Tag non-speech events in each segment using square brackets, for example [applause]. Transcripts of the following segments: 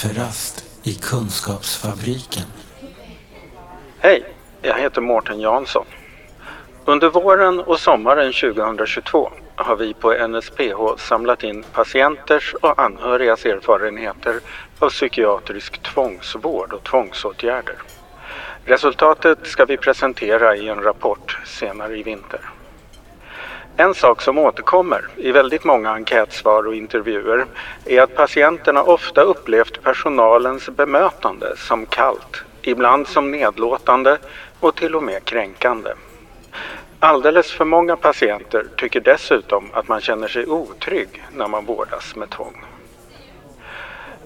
Kafferast i Kunskapsfabriken. Hej, jag heter Mårten Jansson. Under våren och sommaren 2022 har vi på NSPH samlat in patienters och anhörigas erfarenheter av psykiatrisk tvångsvård och tvångsåtgärder. Resultatet ska vi presentera i en rapport senare i vinter. En sak som återkommer i väldigt många enkätsvar och intervjuer är att patienterna ofta upplevt personalens bemötande som kallt, ibland som nedlåtande och till och med kränkande. Alldeles för många patienter tycker dessutom att man känner sig otrygg när man vårdas med tvång.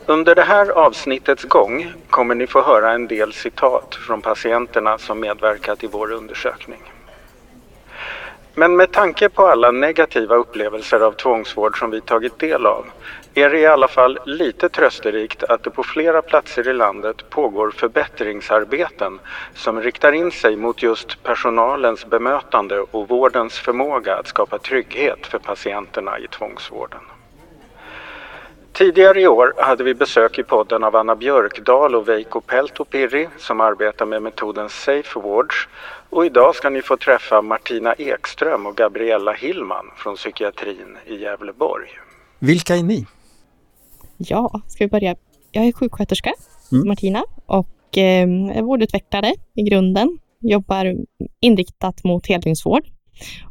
Under det här avsnittets gång kommer ni få höra en del citat från patienterna som medverkat i vår undersökning. Men med tanke på alla negativa upplevelser av tvångsvård som vi tagit del av är det i alla fall lite trösterikt att det på flera platser i landet pågår förbättringsarbeten som riktar in sig mot just personalens bemötande och vårdens förmåga att skapa trygghet för patienterna i tvångsvården. Tidigare i år hade vi besök i podden av Anna Björkdal och Veiko Peltopirri som arbetar med metoden Safe Wards och idag ska ni få träffa Martina Ekström och Gabriella Hillman från psykiatrin i Gävleborg. Vilka är ni? Ja, ska vi börja? Jag är sjuksköterska, mm. Martina, och eh, är vårdutvecklare i grunden. Jobbar inriktat mot heldygnsvård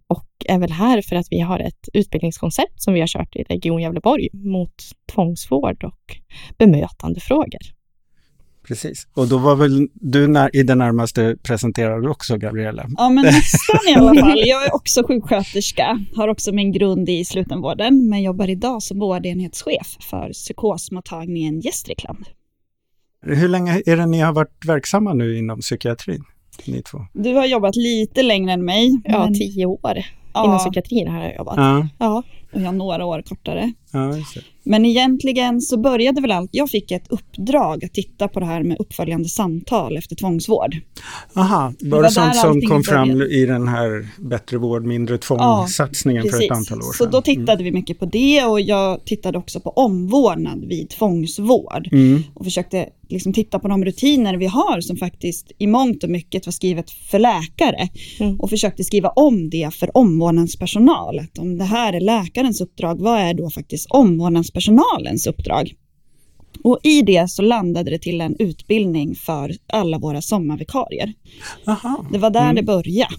och är väl här för att vi har ett utbildningskoncept som vi har kört i Region Gävleborg mot tvångsvård och bemötandefrågor. Precis, och då var väl du när, i det närmaste presenterad också, Gabriella? Ja, men [laughs] nästan i alla fall. Jag är också sjuksköterska, har också min grund i slutenvården, men jobbar idag som vårdenhetschef för psykosmottagningen Gästrikland. Hur länge är det ni har varit verksamma nu inom psykiatrin? Ni två? Du har jobbat lite längre än mig. Ja, men... tio år. Ja. Inom psykiatrin har jag jobbat. Ja. ja. Och jag några år kortare. Ja, Men egentligen så började väl allt, jag fick ett uppdrag att titta på det här med uppföljande samtal efter tvångsvård. Aha, var det, var sånt som kom fram i den här Bättre vård, mindre tvång-satsningen ja, för ett antal år sedan? Så då tittade mm. vi mycket på det och jag tittade också på omvårdnad vid tvångsvård. Mm. Och försökte liksom titta på de rutiner vi har som faktiskt i mångt och mycket var skrivet för läkare. Mm. Och försökte skriva om det för omvårdnadspersonal. Att om det här är läkarens uppdrag, vad är då faktiskt omvårdnadspersonalens uppdrag? Och i det så landade det till en utbildning för alla våra sommarvikarier. Aha. Det var där mm. det började.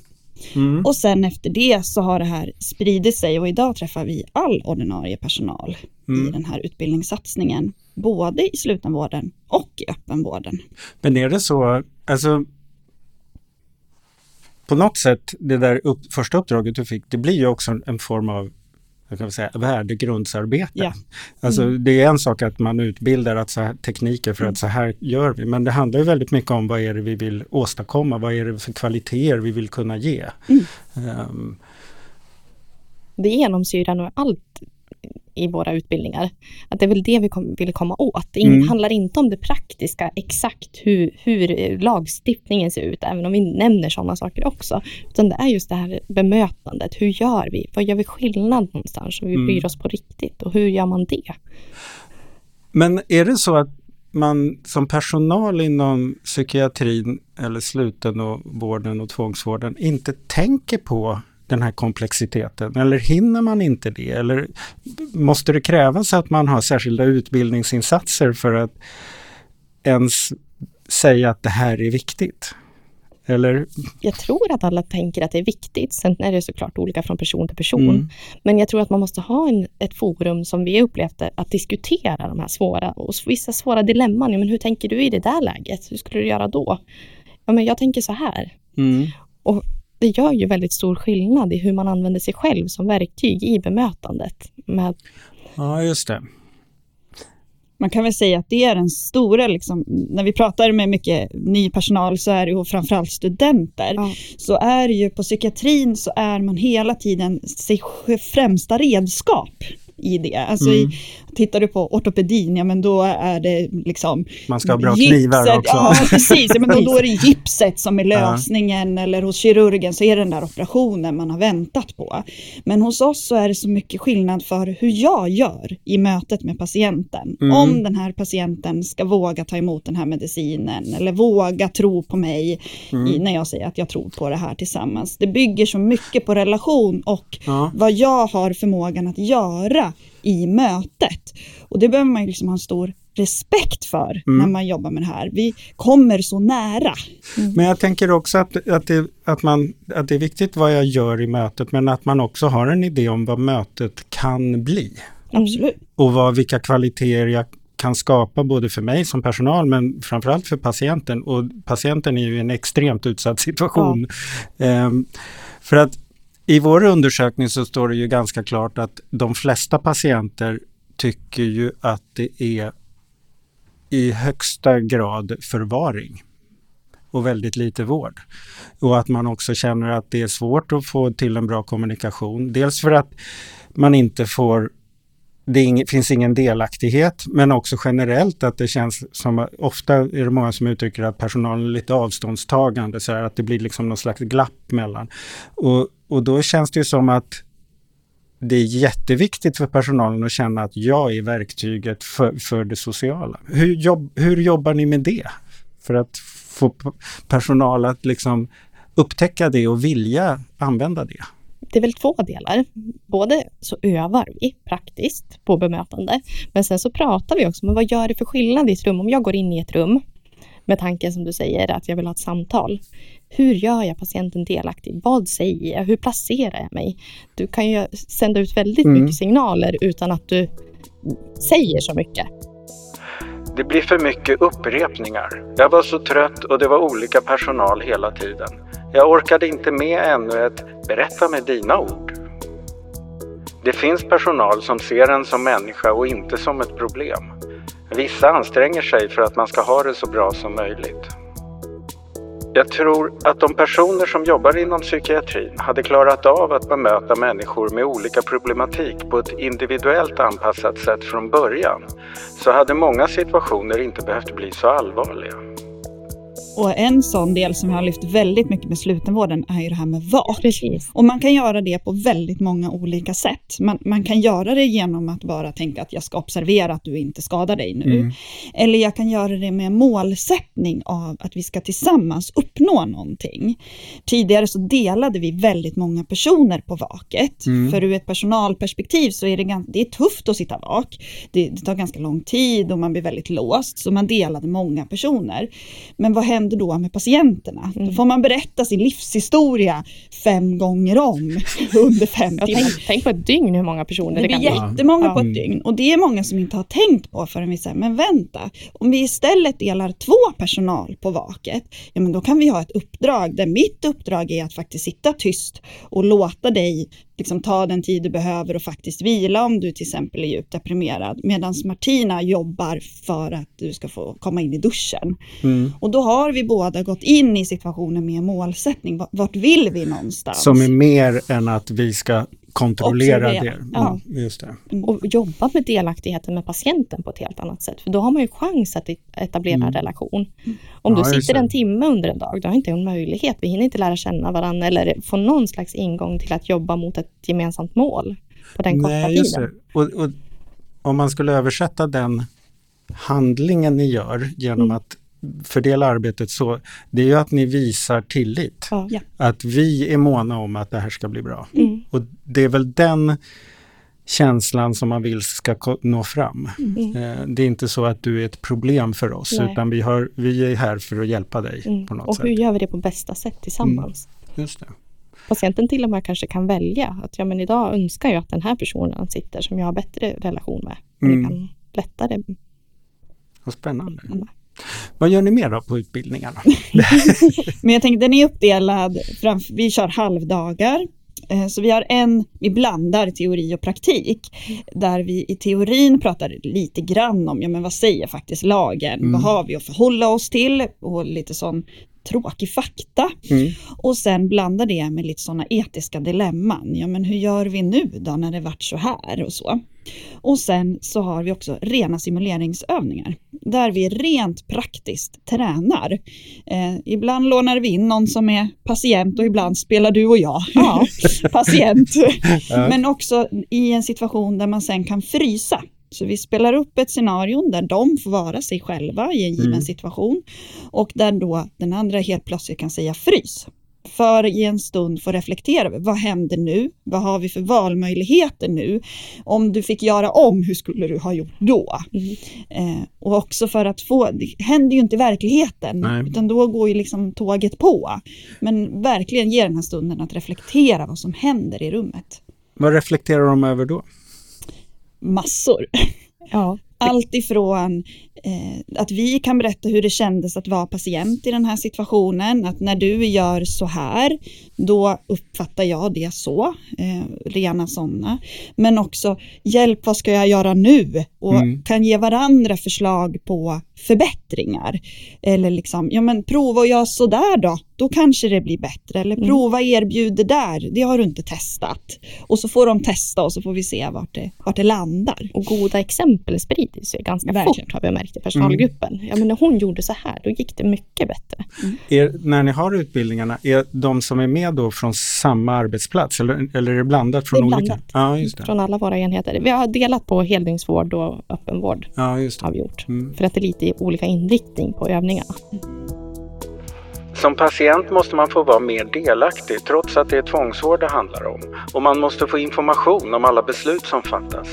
Mm. Och sen efter det så har det här spridit sig och idag träffar vi all ordinarie personal mm. i den här utbildningssatsningen. Både i slutenvården och i öppenvården. Men är det så, alltså på något sätt, det där upp, första uppdraget du fick, det blir ju också en form av jag kan säga, värdegrundsarbete. Ja. Alltså, mm. Det är en sak att man utbildar att så här, tekniker för att så här gör vi, men det handlar ju väldigt mycket om vad är det vi vill åstadkomma, vad är det för kvaliteter vi vill kunna ge. Mm. Um, det genomsyrar nog allt i våra utbildningar. Att det är väl det vi kom, vill komma åt. Det mm. handlar inte om det praktiska, exakt hur, hur lagstiftningen ser ut, även om vi nämner sådana saker också. Utan det är just det här bemötandet. Hur gör vi? Vad gör vi skillnad någonstans? Och vi mm. bryr oss på riktigt. Och hur gör man det? Men är det så att man som personal inom psykiatrin eller sluten och vården och tvångsvården inte tänker på den här komplexiteten? Eller hinner man inte det? Eller måste det krävas att man har särskilda utbildningsinsatser för att ens säga att det här är viktigt? Eller? Jag tror att alla tänker att det är viktigt. Sen är det såklart olika från person till person. Mm. Men jag tror att man måste ha en, ett forum som vi upplevt att diskutera de här svåra och vissa svåra dilemman. Ja, men hur tänker du i det där läget? Hur skulle du göra då? Ja, men jag tänker så här. Mm. Och det gör ju väldigt stor skillnad i hur man använder sig själv som verktyg i bemötandet. Med... Ja, just det. Man kan väl säga att det är den stora, liksom, när vi pratar med mycket ny personal så är det ju framförallt studenter. Ja. Så är det ju på psykiatrin så är man hela tiden sig främsta redskap i det. Alltså mm. i, tittar du på ortopedin, ja men då är det liksom... Man ska ha bra gipset, knivar också. Ja, [laughs] precis. Ja, men då, då är det gipset som är lösningen, eller hos kirurgen så är det den där operationen man har väntat på. Men hos oss så är det så mycket skillnad för hur jag gör i mötet med patienten. Mm. Om den här patienten ska våga ta emot den här medicinen, eller våga tro på mig mm. i, när jag säger att jag tror på det här tillsammans. Det bygger så mycket på relation och ja. vad jag har förmågan att göra i mötet. Och det behöver man ju liksom ha en stor respekt för mm. när man jobbar med det här. Vi kommer så nära. Mm. Men jag tänker också att, att, det, att, man, att det är viktigt vad jag gör i mötet men att man också har en idé om vad mötet kan bli. Absolut. Och vad, vilka kvaliteter jag kan skapa både för mig som personal men framförallt för patienten. Och patienten är ju i en extremt utsatt situation. Ja. Um, för att i vår undersökning så står det ju ganska klart att de flesta patienter tycker ju att det är i högsta grad förvaring och väldigt lite vård. Och att man också känner att det är svårt att få till en bra kommunikation. Dels för att man inte får det ing, finns ingen delaktighet, men också generellt att det känns som, ofta är det många som uttrycker att personalen är lite avståndstagande, så här, att det blir liksom någon slags glapp mellan. Och, och då känns det ju som att det är jätteviktigt för personalen att känna att jag är verktyget för, för det sociala. Hur, jobb, hur jobbar ni med det? För att få personal att liksom upptäcka det och vilja använda det det är väl två delar. Både så övar vi praktiskt på bemötande, men sen så pratar vi också om vad gör det för skillnad i ett rum? Om jag går in i ett rum med tanken som du säger att jag vill ha ett samtal. Hur gör jag patienten delaktig? Vad säger jag? Hur placerar jag mig? Du kan ju sända ut väldigt mm. mycket signaler utan att du säger så mycket. Det blir för mycket upprepningar. Jag var så trött och det var olika personal hela tiden. Jag orkade inte med ännu ett “berätta med dina ord”. Det finns personal som ser en som människa och inte som ett problem. Vissa anstränger sig för att man ska ha det så bra som möjligt. Jag tror att de personer som jobbar inom psykiatrin hade klarat av att bemöta människor med olika problematik på ett individuellt anpassat sätt från början så hade många situationer inte behövt bli så allvarliga. Och en sån del som jag har lyft väldigt mycket med slutenvården är ju det här med vak. Precis. Och man kan göra det på väldigt många olika sätt. Man, man, kan göra det genom att bara tänka att jag ska observera att du inte skadar dig nu. Mm. Eller jag kan göra det med målsättning av att vi ska tillsammans uppnå någonting. Tidigare så delade vi väldigt många personer på vaket. Mm. För ur ett personalperspektiv så är det, det är tufft att sitta vak. Det, det tar ganska lång tid och man blir väldigt låst. Så man delade många personer. Men vad händer händer då med patienterna? Mm. Då får man berätta sin livshistoria fem gånger om [laughs] under fem timmar. Tänk, tänk, på ett dygn hur många personer det, det kan bli. Det blir jättemånga ja. på ett dygn och det är många som inte har tänkt på förrän vi säger, men vänta, om vi istället delar två personal på vaket, ja men då kan vi ha ett uppdrag där mitt uppdrag är att faktiskt sitta tyst och låta dig liksom ta den tid du behöver och faktiskt vila om du till exempel är djupt deprimerad. Medan Martina jobbar för att du ska få komma in i duschen. Mm. Och då har vi båda gått in i situationen med målsättning. Vart vill vi någonstans? Som är mer än att vi ska kontrollera det. Mm, ja. just det. Mm. Och jobba med delaktigheten med patienten på ett helt annat sätt. För då har man ju chans att etablera mm. en relation. Om ja, du sitter en timme under en dag, då har inte en möjlighet. Vi hinner inte lära känna varandra eller få någon slags ingång till att jobba mot ett gemensamt mål på den korta Nej, just tiden. Det. Och, och, om man skulle översätta den handlingen ni gör genom mm. att fördela arbetet så, det är ju att ni visar tillit. Ja. Att vi är måna om att det här ska bli bra. Mm. Och det är väl den känslan som man vill ska nå fram. Mm. Eh, det är inte så att du är ett problem för oss Nej. utan vi, har, vi är här för att hjälpa dig mm. på något och sätt. Hur gör vi det på bästa sätt tillsammans? Mm. Just det. Patienten till och med kanske kan välja att ja, men idag önskar jag att den här personen sitter som jag har bättre relation med. Mm. Det kan lättare. Vad spännande. Vad gör ni mer då på utbildningarna? [laughs] Men jag tänkte den är uppdelad, framför, vi kör halvdagar. Eh, så vi har en, vi blandar teori och praktik, där vi i teorin pratar lite grann om, ja men vad säger faktiskt lagen? Mm. Vad har vi att förhålla oss till? Och lite sån tråkig fakta. Mm. Och sen blanda det med lite sådana etiska dilemman. Ja men hur gör vi nu då när det vart så här och så. Och sen så har vi också rena simuleringsövningar där vi rent praktiskt tränar. Eh, ibland lånar vi in någon som är patient och ibland spelar du och jag ja, [laughs] patient. [laughs] Men också i en situation där man sen kan frysa. Så vi spelar upp ett scenario där de får vara sig själva i en given mm. situation och där då den andra helt plötsligt kan säga frys för i en stund få reflektera över vad händer nu? Vad har vi för valmöjligheter nu? Om du fick göra om, hur skulle du ha gjort då? Mm. Eh, och också för att få, det händer ju inte i verkligheten, Nej. utan då går ju liksom tåget på. Men verkligen ge den här stunden att reflektera vad som händer i rummet. Vad reflekterar de över då? Massor. Ja. Allt ifrån eh, att vi kan berätta hur det kändes att vara patient i den här situationen, att när du gör så här, då uppfattar jag det så, eh, rena sådana. Men också, hjälp, vad ska jag göra nu? Och mm. kan ge varandra förslag på förbättringar. Eller liksom, ja men prova och göra sådär då, då kanske det blir bättre. Eller mm. prova erbjud det där, det har du inte testat. Och så får de testa och så får vi se vart det, vart det landar. Och goda exempel sprider sig ganska Verkligen. fort har vi märkt i personalgruppen. Mm. Ja men när hon gjorde så här, då gick det mycket bättre. Mm. Er, när ni har utbildningarna, är de som är med då från samma arbetsplats eller, eller är det blandat från det är olika? Ja, just det. Från alla våra enheter. Vi har delat på helningsvård och öppenvård. Ja, just det. Har vi gjort. Mm. För att det är lite olika inriktning på övningarna. Som patient måste man få vara mer delaktig trots att det är tvångsvård det handlar om. Och man måste få information om alla beslut som fattas.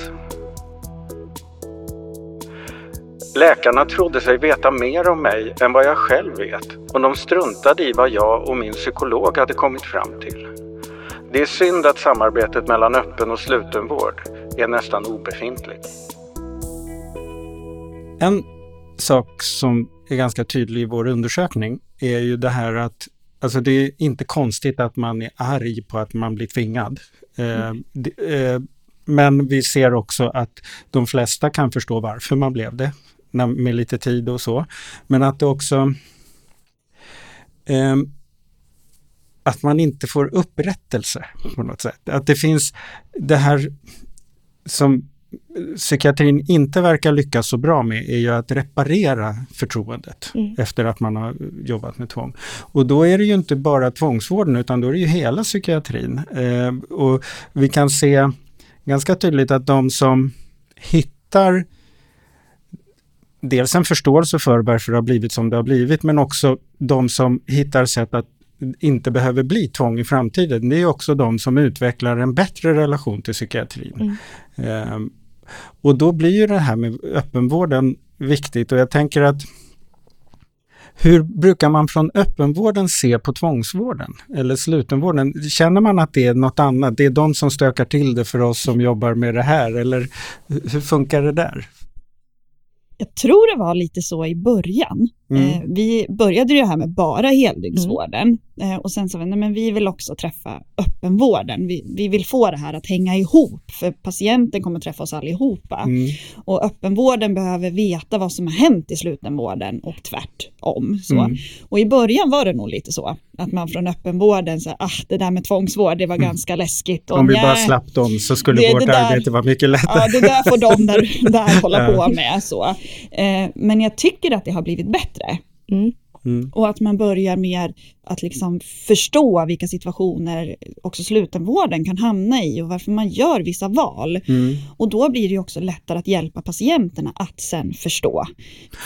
Läkarna trodde sig veta mer om mig än vad jag själv vet och de struntade i vad jag och min psykolog hade kommit fram till. Det är synd att samarbetet mellan öppen och sluten vård är nästan obefintligt. En sak som är ganska tydlig i vår undersökning är ju det här att Alltså det är inte konstigt att man är arg på att man blir tvingad. Eh, mm. Eh, men vi ser också att de flesta kan förstå varför man blev det med lite tid och så. Men att det också eh, att man inte får upprättelse på något sätt. Att det finns det här som psykiatrin inte verkar lyckas så bra med är ju att reparera förtroendet mm. efter att man har jobbat med tvång. Och då är det ju inte bara tvångsvården utan då är det ju hela psykiatrin. Eh, och vi kan se ganska tydligt att de som hittar dels en förståelse för varför det har blivit som det har blivit men också de som hittar sätt att inte behöver bli tvång i framtiden. Det är också de som utvecklar en bättre relation till psykiatrin. Mm. Och då blir ju det här med öppenvården viktigt och jag tänker att hur brukar man från öppenvården se på tvångsvården eller slutenvården? Känner man att det är något annat? Det är de som stökar till det för oss som jobbar med det här eller hur funkar det där? Jag tror det var lite så i början. Mm. Eh, vi började det här med bara heldygnsvården mm. Eh, och sen så nej, men vi vill också träffa öppenvården. Vi, vi vill få det här att hänga ihop för patienten kommer träffa oss allihopa. Mm. Och öppenvården behöver veta vad som har hänt i slutenvården och tvärtom. Så. Mm. Och i början var det nog lite så att man från öppenvården sa ah, det där med tvångsvård det var mm. ganska läskigt. Om vi bara slapp dem så skulle det, vårt det där, arbete vara mycket lättare. Ja, det där får de där, där hålla [laughs] på med. Så. Eh, men jag tycker att det har blivit bättre. Mm. Mm. Och att man börjar mer att liksom förstå vilka situationer också slutenvården kan hamna i och varför man gör vissa val. Mm. Och då blir det också lättare att hjälpa patienterna att sen förstå.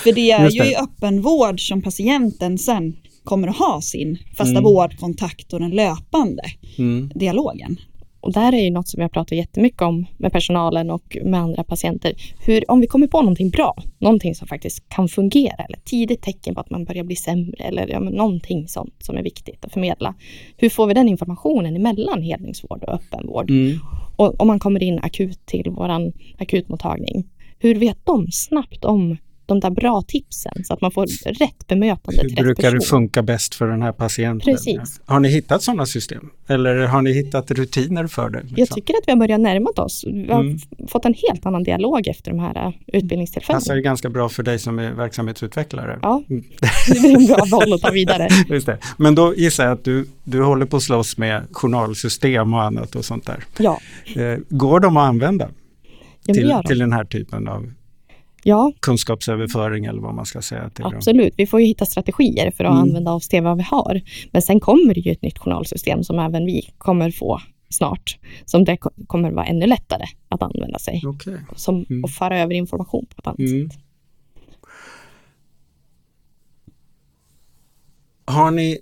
För det är det. ju i öppenvård som patienten sen kommer att ha sin fasta mm. vårdkontakt och den löpande mm. dialogen. Och där är ju något som jag pratar jättemycket om med personalen och med andra patienter. Hur, om vi kommer på någonting bra, någonting som faktiskt kan fungera eller tidigt tecken på att man börjar bli sämre eller ja, någonting sånt som är viktigt att förmedla. Hur får vi den informationen emellan helningsvård och öppenvård? Mm. Och om man kommer in akut till våran akutmottagning, hur vet de snabbt om de där bra tipsen så att man får rätt bemötande Hur till rätt brukar person. det funka bäst för den här patienten? Precis. Har ni hittat sådana system? Eller har ni hittat rutiner för det? Jag liksom? tycker att vi har börjat närma oss. Vi har Mm. fått en helt annan dialog efter de här äh, utbildningstillfällena. Passar ju ganska bra för dig som är verksamhetsutvecklare. Ja, Mm. [laughs] det blir en bra boll att ta vidare. [laughs] Just det. Men då gissar jag att du, du håller på att slåss med journalsystem och annat och sånt där. Ja, Eh, går de att använda ja det till den här typen av Ja, kunskapsöverföring eller vad man ska säga? Till dem? absolut. Vi får ju hitta strategier för att Mm. använda oss till vad vi har. Men sen kommer det ju ett nytt journalsystem som även vi kommer få snart. Som det ko- kommer vara ännu lättare att använda sig. Okej. Som, Mm. Och föra över information på ett annat Mm. sätt. Har ni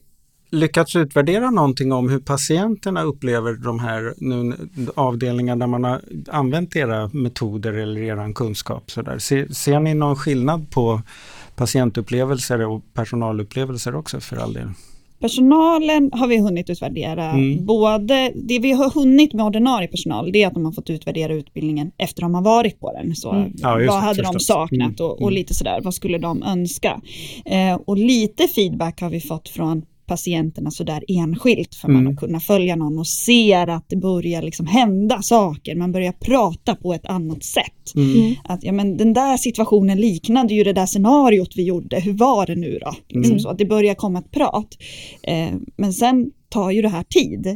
lyckats utvärdera någonting om hur patienterna upplever de här nu, avdelningar där man har använt era metoder eller er kunskap? Så där. Ser, ser ni någon skillnad på patientupplevelser och personalupplevelser också för all del? Personalen har vi hunnit utvärdera. Mm. Både, det vi har hunnit med ordinarie personal, det är att de har fått utvärdera utbildningen efter de har varit på den. Så Mm. Ja, vad hade de förstås. saknat Mm. och, och lite sådär, vad skulle de önska? Eh, och lite feedback har vi fått från patienterna sådär enskilt för man Mm. har kunnat följa någon och ser att det börjar liksom hända saker, man börjar prata på ett annat sätt. Mm. Att ja, men den där situationen liknade ju det där scenariot vi gjorde, hur var det nu då? Liksom Mm. så, att det börjar komma ett prat. Eh, men sen tar ju det här tid.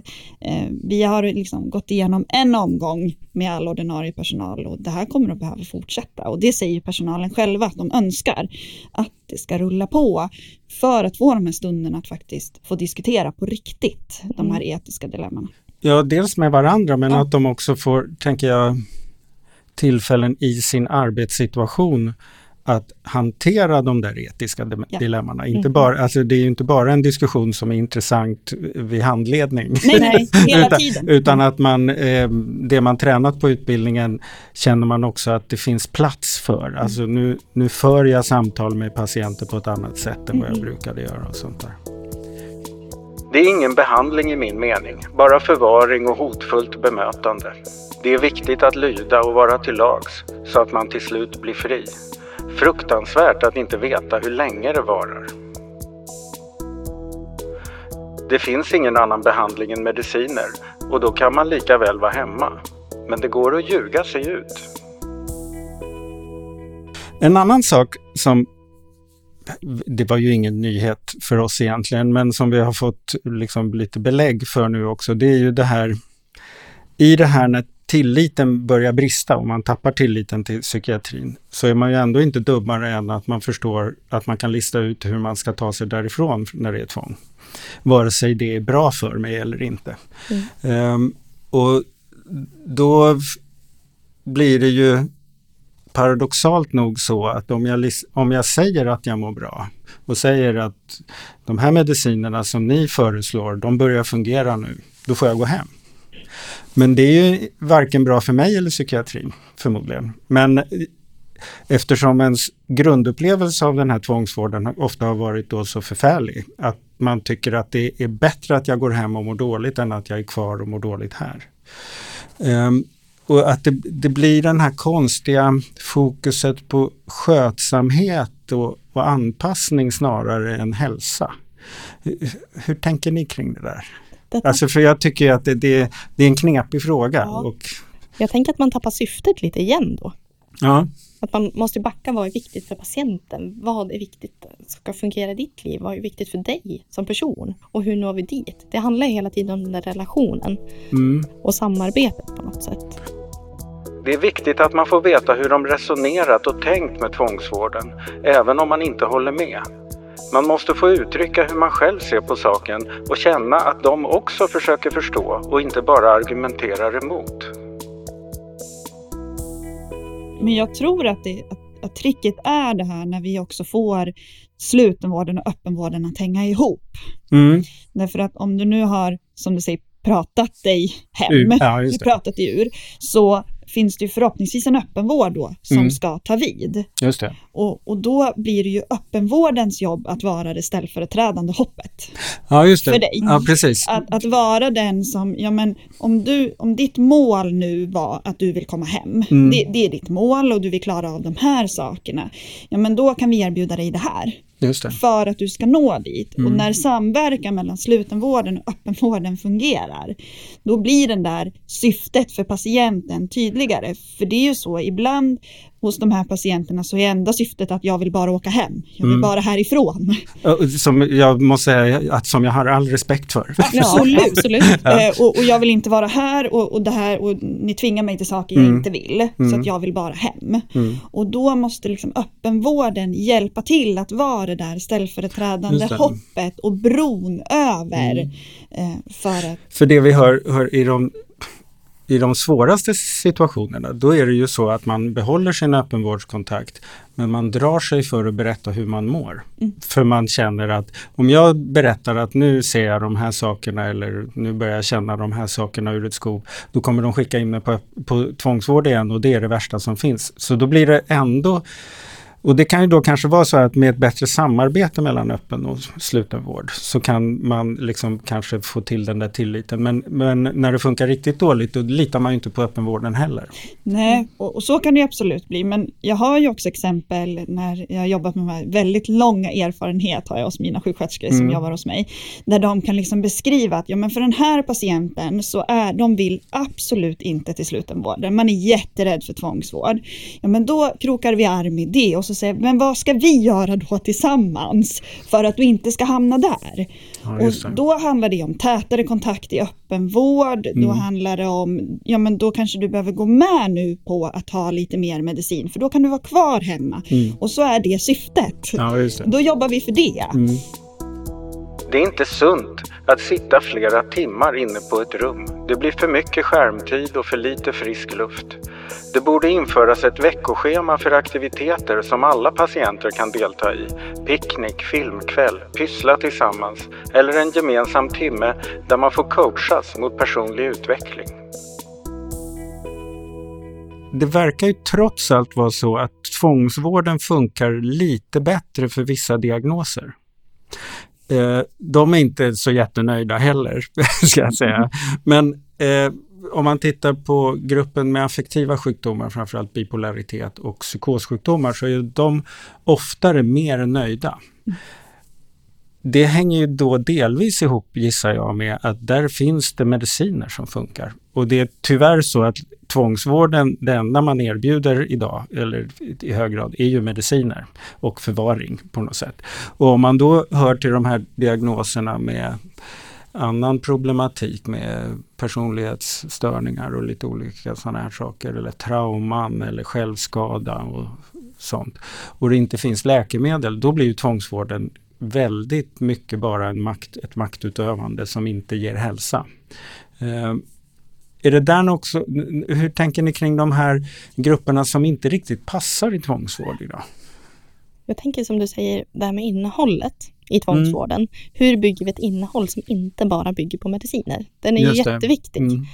Eh, vi har liksom gått igenom en omgång med all ordinarie personal och det här kommer att behöva fortsätta. Och det säger personalen själva att de önskar att det ska rulla på för att få de här stunderna att faktiskt få diskutera på riktigt de här etiska dilemmana. Ja, dels med varandra men Ja. att de också får, tänker jag, tillfällen i sin arbetssituation att hantera de där etiska di- Ja. dilemmana. Inte Mhm. bara, alltså det är ju inte bara en diskussion som är intressant vid handledning. Nej, nej, hela [laughs] utan, tiden. utan att man, eh, det man tränat på utbildningen känner man också att det finns plats för. Mm. Alltså nu, nu för jag samtal med patienter på ett annat sätt än vad jag Mm. brukade göra och sånt där. Det är ingen behandling i min mening, bara förvaring och hotfullt bemötande. Det är viktigt att lyda och vara till lags, så att man till slut blir fri. Fruktansvärt att inte veta hur länge det varar. Det finns ingen annan behandling än mediciner och då kan man lika väl vara hemma. Men det går att ljuga sig ut. En annan sak som det var ju ingen nyhet för oss egentligen, men som vi har fått liksom lite belägg för nu också, det är ju det här i det här när tilliten börjar brista och man tappar tilliten till psykiatrin så är man ju ändå inte dummare än att man förstår att man kan lista ut hur man ska ta sig därifrån när det är tvång. Vare sig det är bra för mig eller inte. Ehm, och då blir det ju paradoxalt nog så att om jag, om jag säger att jag mår bra och säger att de här medicinerna som ni föreslår, de börjar fungera nu, då får jag gå hem. Men det är ju varken bra för mig eller psykiatrin förmodligen. Men eftersom ens grundupplevelse av den här tvångsvården ofta har varit då så förfärlig att man tycker att det är bättre att jag går hem och mår dåligt än att jag är kvar och mår dåligt här. Um, och att det, det blir den här konstiga fokuset på skötsamhet och, och anpassning snarare än hälsa. Hur, hur tänker ni kring det där? Detta, Alltså för jag tycker att det, det, det är en knepig fråga. Ja. Och, Jag tänker att man tappar syftet lite igen då. ja, Att man måste backa vad är viktigt för patienten? Vad är viktigt ska fungera i ditt liv? Vad är viktigt för dig som person? Och hur når vi dit? Det handlar hela tiden om den där relationen mm, och samarbetet på något sätt. Det är viktigt att man får veta hur de resonerat och tänkt med tvångsvården, även om man inte håller med. Man måste få uttrycka hur man själv ser på saken och känna att de också försöker förstå och inte bara argumenterar emot. Men jag tror att, det, att, att tricket är det här när vi också får slutenvården och öppenvården att hänga ihop. mm, Därför att om du nu har, som du säger, pratat dig hem, ja, pratat dig ur, så finns det ju förhoppningsvis en öppenvård då som Mm. ska ta vid. Just det. Och, och då blir det ju öppenvårdens jobb att vara det ställföreträdande hoppet. Ja, just det. För dig. Ja, precis. Att, att vara den som, ja men om, du, om ditt mål nu var att du vill komma hem, Mm. det, det är ditt mål och du vill klara av de här sakerna, ja men då kan vi erbjuda dig det här. För att du ska nå dit. Mm. Och när samverkan mellan slutenvården och öppenvården fungerar, då blir den där syftet för patienten tydligare. För det är ju så, ibland hos de här patienterna så är enda syftet att jag vill bara åka hem. Jag vill Mm. bara härifrån. Ja, Som jag måste säga att som jag har all respekt för. [laughs] Absolut. absolut. Eh, och, och jag vill inte vara här och, och det här och ni tvingar mig till saker jag Mm. inte vill. Så Mm. att jag vill bara hem. Mm. Och då måste liksom öppenvården hjälpa till att vara det där ställföreträdande hoppet och bron över. Mm. Eh, för att, För det vi hör, hör i, de, i de svåraste situationerna, då är det ju så att man behåller sin öppenvårdskontakt, men man drar sig för att berätta hur man mår. Mm. För man känner att om jag berättar att nu ser jag de här sakerna eller nu börjar jag känna de här sakerna ur ett skov, då kommer de skicka in mig på, på tvångsvård igen och det är det värsta som finns. Så då blir det ändå och det kan ju då kanske vara så att med ett bättre samarbete mellan öppen och sluten vård så kan man liksom kanske få till den där tilliten. Men, men när det funkar riktigt dåligt då litar man ju inte på öppenvården heller. nej, och, och så kan det absolut bli. Men jag har ju också exempel när jag har jobbat med de här väldigt långa erfarenhet har jag hos mina sjuksköterskor som Mm. jobbar hos mig. Där de kan liksom beskriva att ja, men för den här patienten så är de vill absolut inte till slutenvården. Man är jätterädd för tvångsvård. Ja, men då krokar vi arm i det och så säger men vad ska vi göra då tillsammans för att du inte ska hamna där? Ja, och då handlar det om tätare kontakt i öppenvård. Då Mm. handlar det om, ja men då kanske du behöver gå med nu på att ta lite mer medicin för då kan du vara kvar hemma. Mm. Och så är det syftet. Ja, det. Då jobbar vi för det. Mm. Det är inte sunt att sitta flera timmar inne på ett rum. Det blir för mycket skärmtid och för lite frisk luft. Det borde införas ett veckoschema för aktiviteter som alla patienter kan delta i. Picknick, filmkväll, pyssla tillsammans eller en gemensam timme där man får coachas mot personlig utveckling. Det verkar ju trots allt vara så att tvångsvården funkar lite bättre för vissa diagnoser. Eh, de är inte så jättenöjda heller, [laughs] ska jag säga. Men eh, om man tittar på gruppen med affektiva sjukdomar, framförallt bipolaritet och psykossjukdomar, så är de oftare mer nöjda. Det hänger ju då delvis ihop, gissar jag, med att där finns det mediciner som funkar. Och det är tyvärr så att tvångsvården, det enda man erbjuder idag, eller i hög grad, är ju mediciner och förvaring på något sätt. Och om man då hör till de här diagnoserna med annan problematik med personlighetsstörningar och lite olika sådana här saker eller trauman eller självskada och sånt och det inte finns läkemedel, då blir ju tvångsvården väldigt mycket bara en makt, ett maktutövande som inte ger hälsa. Eh, är det där också, hur tänker ni kring de här grupperna som inte riktigt passar i tvångsvård idag? Jag tänker som du säger, det här med innehållet i tvångsvården. Hur bygger vi ett innehåll som inte bara bygger på mediciner? Den är ju det. jätteviktig. Mm.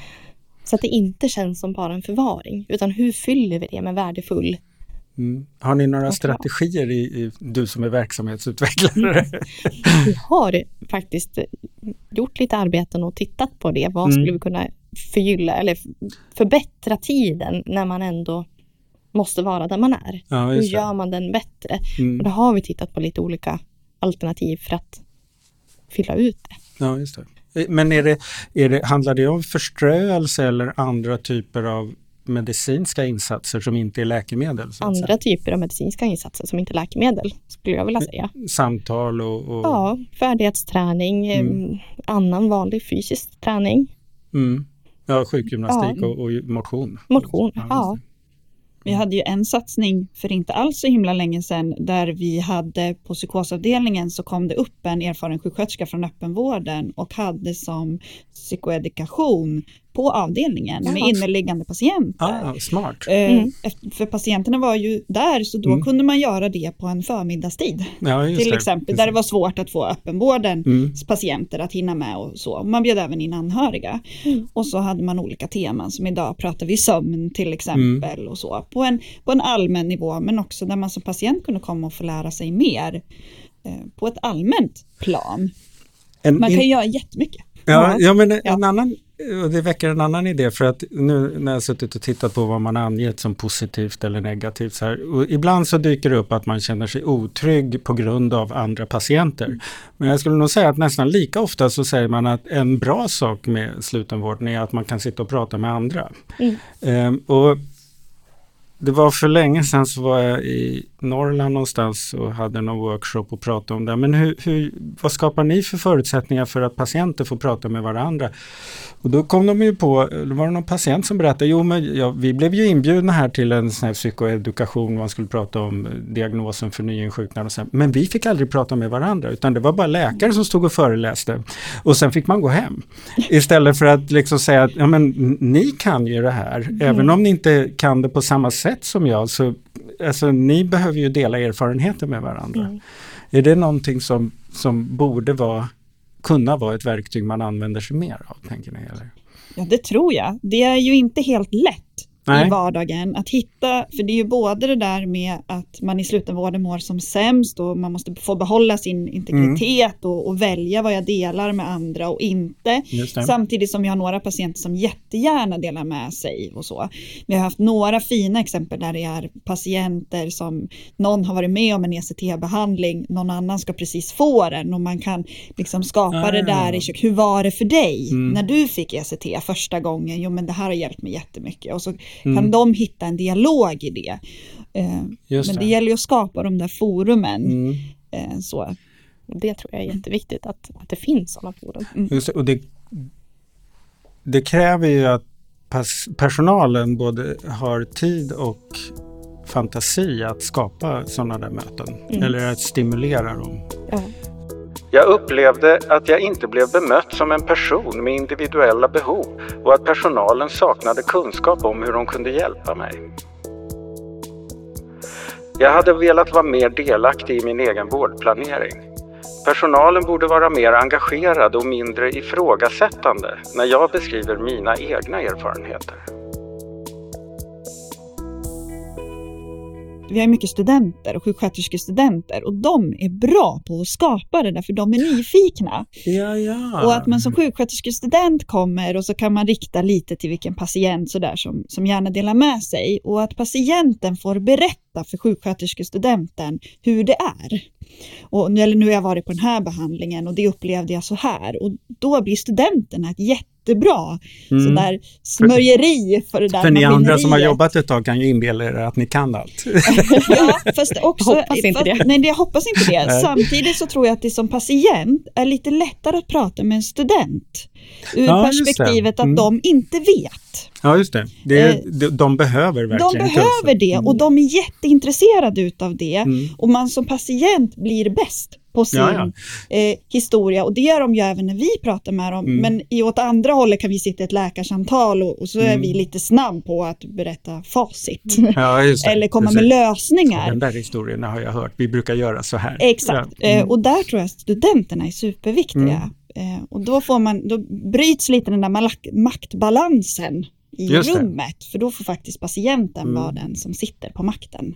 Så att det inte känns som bara en förvaring, utan hur fyller vi det med värdefull Mm. Har ni några strategier, i, i, du som är verksamhetsutvecklare? Vi har faktiskt gjort lite arbeten och tittat på det. Vad Mm. skulle vi kunna förgylla eller förbättra tiden när man ändå måste vara där man är? ja, Hur gör man den bättre? Och Mm. då har vi tittat på lite olika alternativ för att fylla ut det. Ja, just det. Men är det, är det, handlar det om förströelse eller andra typer av medicinska insatser som inte är läkemedel? Andra typer av medicinska insatser som inte är läkemedel, skulle jag vilja säga. säga? Samtal och... och Ja, färdighetsträning, Mm. eh, annan vanlig fysisk träning, Mm. Ja, sjukgymnastik Ja. och, och motion. motion. just Ja, Vi hade ju en satsning för inte alls så himla länge sedan där vi hade på psykosavdelningen så kom det upp en erfaren sjuksköterska från öppenvården och hade som psykoedukation på avdelningen med inneliggande patienter. Ah, smart. Eh, Mm. För patienterna var ju där så då Mm. kunde man göra det på en förmiddagstid. Ja, just Till det. exempel där det var svårt att få öppenvårdens Mm. patienter att hinna med och så. Man bjöd även in anhöriga. Mm. Och så hade man olika teman som idag pratar vi sömn till exempel Mm. och så. På en, på en allmän nivå men också där man som patient kunde komma och få lära sig mer eh, på ett allmänt plan. En Man in- kan göra jättemycket. Ja, ja men en Ja. annan, det väcker en annan idé för att nu när jag suttit och tittat på vad man angett som positivt eller negativt så här, ibland så dyker det upp att man känner sig otrygg på grund av andra patienter. Men jag skulle nog säga att nästan lika ofta så säger man att en bra sak med slutenvården är att man kan sitta och prata med andra. Mm. Ehm, och det var för länge sedan så var jag i Norrland någonstans och hade någon workshop och pratade om det. Men hur, hur, vad skapar ni för förutsättningar för att patienter får prata med varandra? Och då kom de ju på, det var det någon patient som berättade, jo men ja, vi blev ju inbjudna här till en sån här psykoedukation, man skulle prata om diagnosen för nyinsjuknade och sen, men vi fick aldrig prata med varandra utan det var bara läkare som stod och föreläste. Och sen fick man gå hem. Istället för att liksom säga att ja, men, ni kan ju det här, även om ni inte kan det på samma sätt som jag, så alltså, ni behöver ju dela erfarenheter med varandra. Mm. Är det någonting som, som borde vara, kunna vara ett verktyg man använder sig mer av, tänker ni? Eller? Ja, det tror jag. Det är ju inte helt lätt Nej. i vardagen att hitta, för det är ju både det där med att man i slutenvården mår som sämst och man måste få behålla sin integritet och, och välja vad jag delar med andra och inte. Samtidigt som jag har några patienter som jättegärna delar med sig och så. Vi har haft några fina exempel där det är patienter som någon har varit med om en ECT-behandling, någon annan ska precis få den och man kan liksom skapa Ah. det där i kök. Hur var det för dig Mm. när du fick ECT första gången? Jo men det här har hjälpt mig jättemycket. Och så Mm. kan de hitta en dialog i det. Eh, Just men det. det gäller ju att skapa de där forumen. Mm. Eh, så. Det tror jag är jätteviktigt att, att det finns sådana forum. Just det, och det, det kräver ju att personalen både har tid och fantasi att skapa sådana där möten. Mm. Eller att stimulera dem. Ja. Jag upplevde att jag inte blev bemött som en person med individuella behov och att personalen saknade kunskap om hur de kunde hjälpa mig. Jag hade velat vara mer delaktig i min egen vårdplanering. Personalen borde vara mer engagerad och mindre ifrågasättande när jag beskriver mina egna erfarenheter. Vi har mycket studenter och sjuksköterskestudenter och de är bra på att skapa det där för de är nyfikna. Ja, ja. Och att man som sjuksköterskestudent kommer och så kan man rikta lite till vilken patient så där som, som gärna delar med sig och att patienten får berätta för sjuksköterskestudenten hur det är. Och nu, eller nu har jag varit på den här behandlingen och det upplevde jag så här och då blir studenterna ett jättebra Mm. sådär smörjeri för det där För ni andra som har jobbat ett tag kan ju inbilla er att ni kan allt. [laughs] Ja, fast också, Jag hoppas inte det. Nej, jag hoppas inte det. [laughs] Nej. Samtidigt så tror jag att det som patient är lite lättare att prata med en student. Ur Ja, perspektivet att Mm. de inte vet. Ja, just det. det Eh, de, de behöver De verkligen behöver kunskap. det och de är jätteintresserade utav det. Mm. Och man som patient blir bäst på sin Ja, Eh, historia och det gör de ju även när vi pratar med dem. Mm. Men i åt andra hållet kan vi sitta i ett läkarsamtal och, och så är Mm. vi lite snabb på att berätta facit. Ja, just det. Eller komma med lösningar. Den där historien har jag hört. Vi brukar göra så här. Exakt, Ja. Mm. eh, och där tror jag att studenterna är superviktiga. Eh, och då, får man, då bryts lite den där maktbalansen i rummet. För då får faktiskt patienten Mm. vara den som sitter på makten.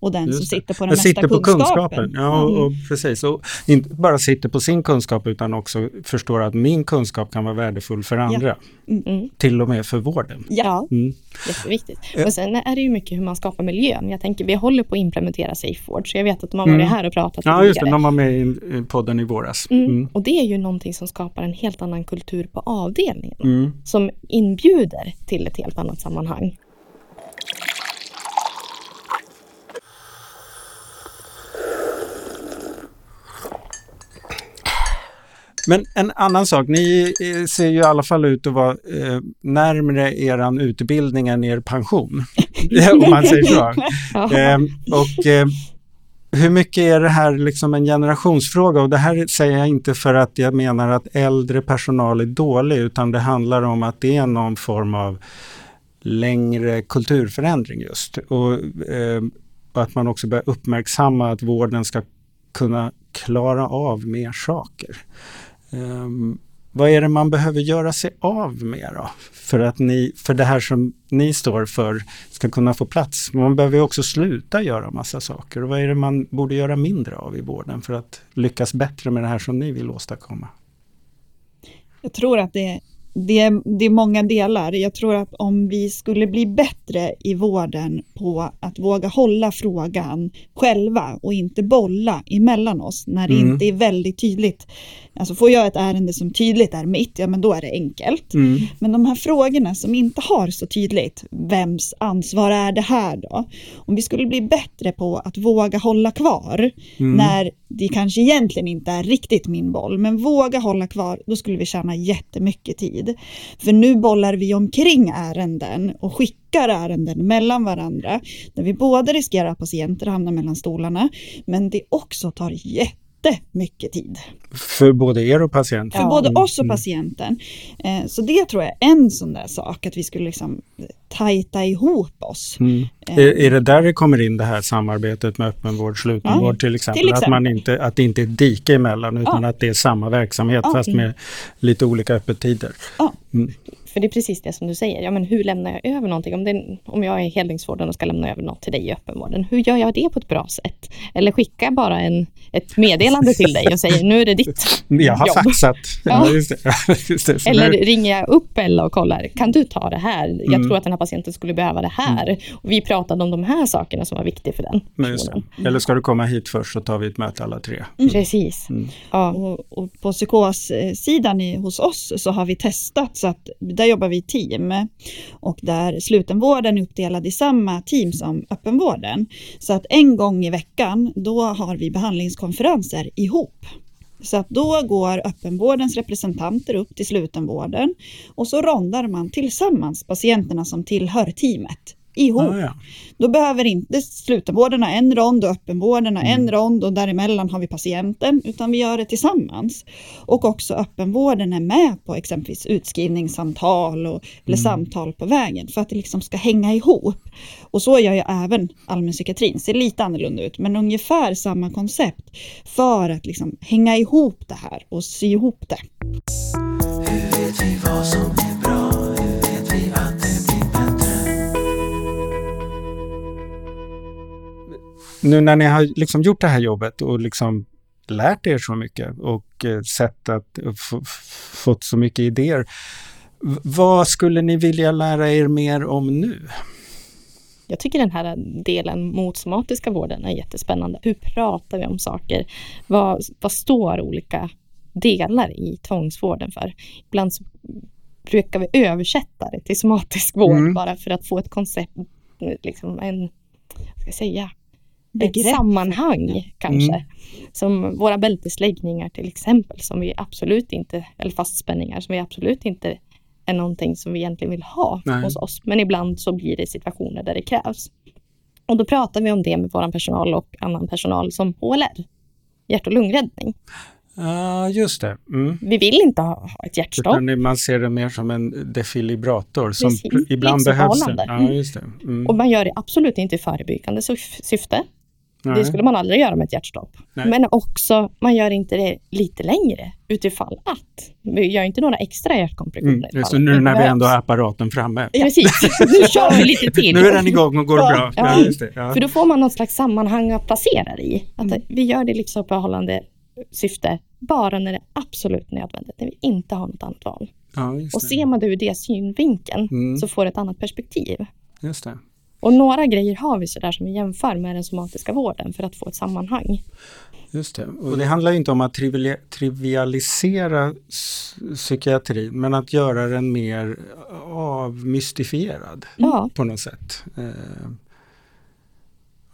Och den Just som sitter på den mesta sitter på kunskapen. kunskapen. Ja, och, och precis. Och inte bara sitter på sin kunskap utan också förstår att min kunskap kan vara värdefull för andra. Mm. Till och med för vården. Ja, Mm. jätteviktigt. Ja. Och sen är det ju mycket hur man skapar miljön. Jag tänker, vi håller på att implementera SafeWord, så jag vet att de har Mm. varit här och pratat Ja, just det. De var med i i podden i våras. Mm. Mm. Och det är ju någonting som skapar en helt annan kultur på avdelningen. Mm. Som inbjuder till ett helt annat sammanhang. Men en annan sak, ni eh, ser ju i alla fall ut att vara eh, närmre eran utbildning än er pension. [laughs] [laughs] Om man säger så. Ehm, och eh, hur mycket är det här liksom en generationsfråga? Och det här säger jag inte för att jag menar att äldre personal är dålig, utan det handlar om att det är någon form av längre kulturförändring just. Och, eh, och att man också börjar uppmärksamma att vården ska kunna klara av mer saker. Um, vad är det man behöver göra sig av med då? För att ni, för det här som ni står för ska kunna få plats. Man behöver också sluta göra massa saker. Och vad är det man borde göra mindre av i vården för att lyckas bättre med det här som ni vill åstadkomma? Jag tror att det det är, det är många delar. Jag tror att om vi skulle bli bättre i vården på att våga hålla frågan själva och inte bolla emellan oss när det mm. inte är väldigt tydligt. Alltså får jag ett ärende som tydligt är mitt, ja men då är det enkelt. Mm. Men de här frågorna som inte har så tydligt, vems ansvar är det här då? Om vi skulle bli bättre på att våga hålla kvar mm. när det kanske egentligen inte är riktigt min boll, men våga hålla kvar, då skulle vi tjäna jättemycket tid. För nu bollar vi omkring ärenden och skickar ärenden mellan varandra, där vi både riskerar att patienter hamnar mellan stolarna, men det också tar jätte jättemycket tid. För både er och patienten? För både oss och mm. patienten. Eh, så det tror jag är en sån där sak, att vi skulle liksom tajta ihop oss. Mm. Eh. Är, är, det där det kommer in det här samarbetet med öppenvård, slutenvård ja, till, exempel? till, exempel? Att, man inte, att det inte är ett dike emellan utan ja. att det är samma verksamhet ja. fast med lite olika öppettider. Ja. Mm. För det är precis det som du säger. Ja, men hur lämnar jag över någonting? Om, det, om jag är helningsvården och ska lämna över något till dig i öppenvården, hur gör jag det på ett bra sätt? Eller skickar jag bara en, ett meddelande till dig och säger nu är det ditt [laughs] Jag har jobb. faxat. [laughs] Ja. Just det. [laughs] Just det. Eller nu... ringer jag upp Ella och kollar, kan du ta det här? Jag mm. tror att den här patienten skulle behöva det här. Mm. Och vi pratade om de här sakerna som var viktiga för den. Mm. Eller ska du komma hit först så tar vi ett möte alla tre. Mm. Precis. Mm. Ja. Och, och, på psykossidan i, hos oss så har vi testat så att där där jobbar vi i team och där slutenvården är uppdelad i samma team som öppenvården. Så att en gång i veckan då har vi behandlingskonferenser ihop. Så att då går öppenvårdens representanter upp till slutenvården och så rondar man tillsammans patienterna som tillhör teamet ihop. Ah, ja. Då behöver inte slutenvården ha en rond och öppenvården ha mm. en rond och däremellan har vi patienten, utan vi gör det tillsammans. Och också öppenvården är med på exempelvis utskrivningssamtal och, eller mm. samtal på vägen för att det liksom ska hänga ihop. Och så gör ju även allmänpsykiatrin, ser lite annorlunda ut, men ungefär samma koncept för att liksom hänga ihop det här och sy ihop det. Hur vet vi vad som är nu när ni har liksom gjort det här jobbet och liksom lärt er så mycket och eh, sett att, fått så mycket idéer. Vad skulle ni vilja lära er mer om nu? Jag tycker den här delen mot somatiska vården är jättespännande. Hur pratar vi om saker? Vad, vad står olika delar i tvångsvården för? Ibland så brukar vi översätta det till somatisk vård mm. bara för att få ett koncept, liksom en, vad ska jag säga, Begrepp. ett sammanhang kanske. Mm. Som våra bältesläggningar till exempel, som vi absolut inte, eller fastspänningar, som vi absolut inte är någonting som vi egentligen vill ha Nej. hos oss. Men ibland så blir det situationer där det krävs. Och då pratar vi om det med vår personal och annan personal som HLR, hjärt och lungräddning. Ja, uh, just det. Mm. Vi vill inte ha, ha ett hjärtstopp. Utan man ser det mer som en defibrillator som Precis. ibland behövs. Ja, just det. Mm. Och man gör det absolut inte i förebyggande syfte. Det skulle man aldrig göra med ett hjärtstopp. Nej. Men också, man gör inte det lite längre utifall att. Vi gör inte några extra hjärtkompressioner. Mm, så nu när vi ändå har apparaten framme. Ja. Precis, nu kör vi lite till. nu är den igång och går ja. bra. Ja. Ja, För då får man något slags sammanhang att placera det i. Att mm. Vi gör det livsuppehållande syfte bara när det är absolut nödvändigt, när vi inte har något annat val. och ser man det ur det synvinkeln mm. så får det ett annat perspektiv. Just det. Och några grejer har vi sådär som vi jämför med den somatiska vården för att få ett sammanhang. Just det. Och det handlar inte om att trivialisera psykiatrin men att göra den mer avmystifierad ja. på något sätt. Eh,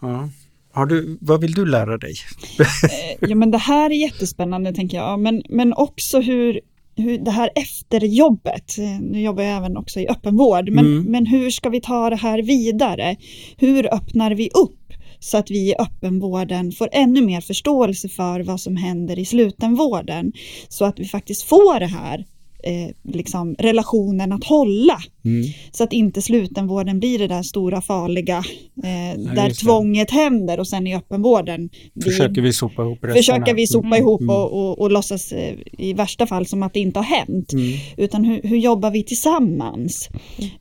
ja. Har du, vad vill du lära dig? Eh, ja men det här är jättespännande tänker jag, men, men också hur hur det här efterjobbet, nu jobbar jag även också i öppenvård, men, mm. men hur ska vi ta det här vidare? Hur öppnar vi upp så att vi i öppenvården får ännu mer förståelse för vad som händer i slutenvården. Så att vi faktiskt får det här eh, liksom relationen att hålla. Mm. Så att inte slutenvården blir det där stora farliga eh, ja, där tvånget händer och sen i öppenvården försöker vi sopa ihop. Försöker vi sopa mm. ihop mm. och, och, och låtsas eh, i värsta fall som att det inte har hänt. Mm. Utan hur, hur, jobbar vi tillsammans?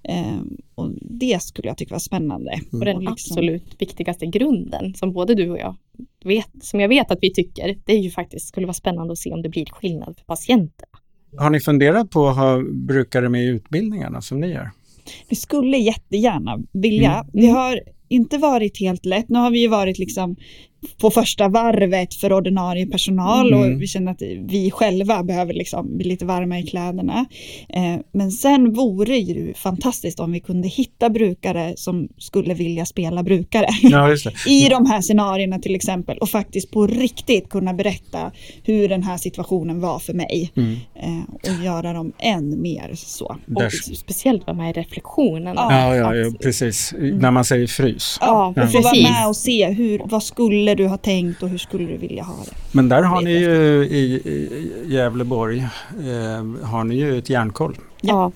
Eh, och det skulle jag tycka var spännande. Och den liksom... absolut viktigaste grunden som både du och jag vet, som jag vet att vi tycker, det är ju faktiskt skulle vara spännande att se om det blir skillnad för patienterna. Har ni funderat på att ha brukare med i utbildningarna som ni gör? Vi skulle jättegärna vilja. Mm. Vi har inte varit helt lätt. Nu har vi ju varit liksom på första varvet för ordinarie personal mm. och vi känner att vi själva behöver liksom bli lite varma i kläderna. Eh, men sen vore det ju fantastiskt om vi kunde hitta brukare som skulle vilja spela brukare. Ja, [laughs] I de här scenarierna till exempel och faktiskt på riktigt kunna berätta hur den här situationen var för mig. Mm. Eh, och göra dem än mer så. Och speciellt vara med i reflektionen. Ja, ja, ja precis. Mm. När man säger frys. Ja, ja. Få vara med och se hur, vad skulle skulle du ha tänkt och hur skulle du vilja ha det? Men där har ni ju i, i Gävleborg eh, har ni ju ett järnkoll. Ja.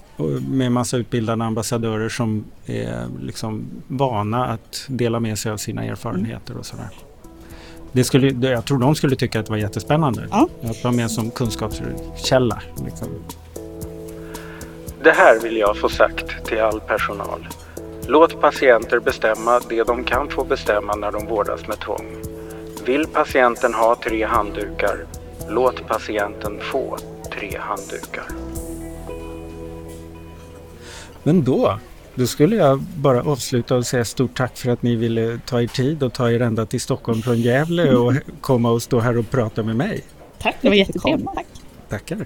Med massa utbildade ambassadörer som är liksom vana att dela med sig av sina erfarenheter och sådär. Det skulle, jag tror de skulle tycka att det var jättespännande. Ja. Att vara med som kunskapskälla. Liksom. Det här vill jag få sagt till all personal. Låt patienter bestämma det de kan få bestämma när de vårdas med tvång. Vill patienten ha tre handdukar, låt patienten få tre handdukar. Men då, då skulle jag bara avsluta och säga stort tack för att ni ville ta er tid och ta er ända till Stockholm från Gävle och komma och stå här och prata med mig. Tack, det var jättetrevligt. Tack. Tackar.